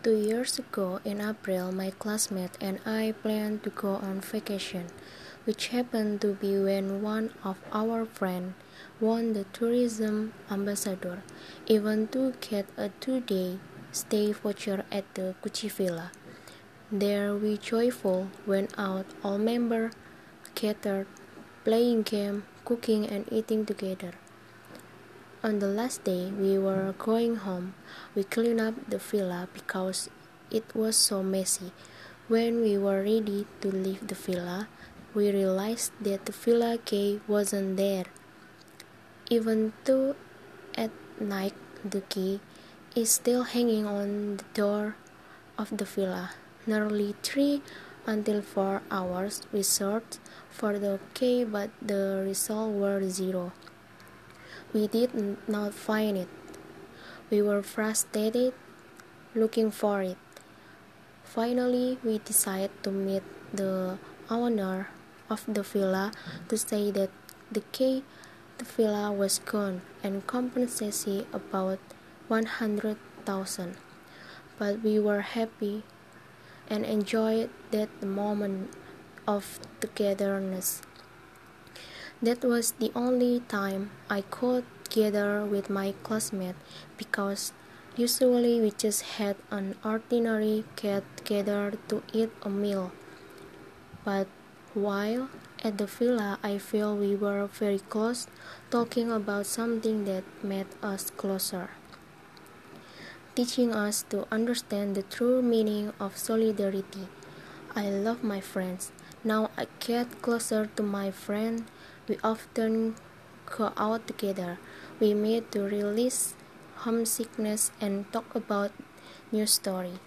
Two years ago, in April, my classmate and I planned to go on vacation, which happened to be when one of our friends won the tourism ambassador, even to get a two-day stay voucher at the Gucci Villa. There we joyful went out, all members gathered, playing game, cooking and eating together. On the last day we were going home, we cleaned up the villa because it was so messy. When we were ready to leave the villa, we realized that the villa key wasn't there. Even though at night the key is still hanging on the door of the villa. Nearly three until four hours we searched for the key, but the results were zero. We did not find it. We were frustrated looking for it. Finally, we decided to meet the owner of the villa to say that the key the villa was gone and compensation about 100,000. But we were happy and enjoyed that moment of togetherness. That was the only time I could gather with my classmates because usually we just had an ordinary get together to eat a meal. But while at the villa, I feel we were very close, talking about something that made us closer, teaching us to understand the true meaning of solidarity. I love my friends. Now I get closer to my friend we often go out together. We meet to release homesickness and talk about new story.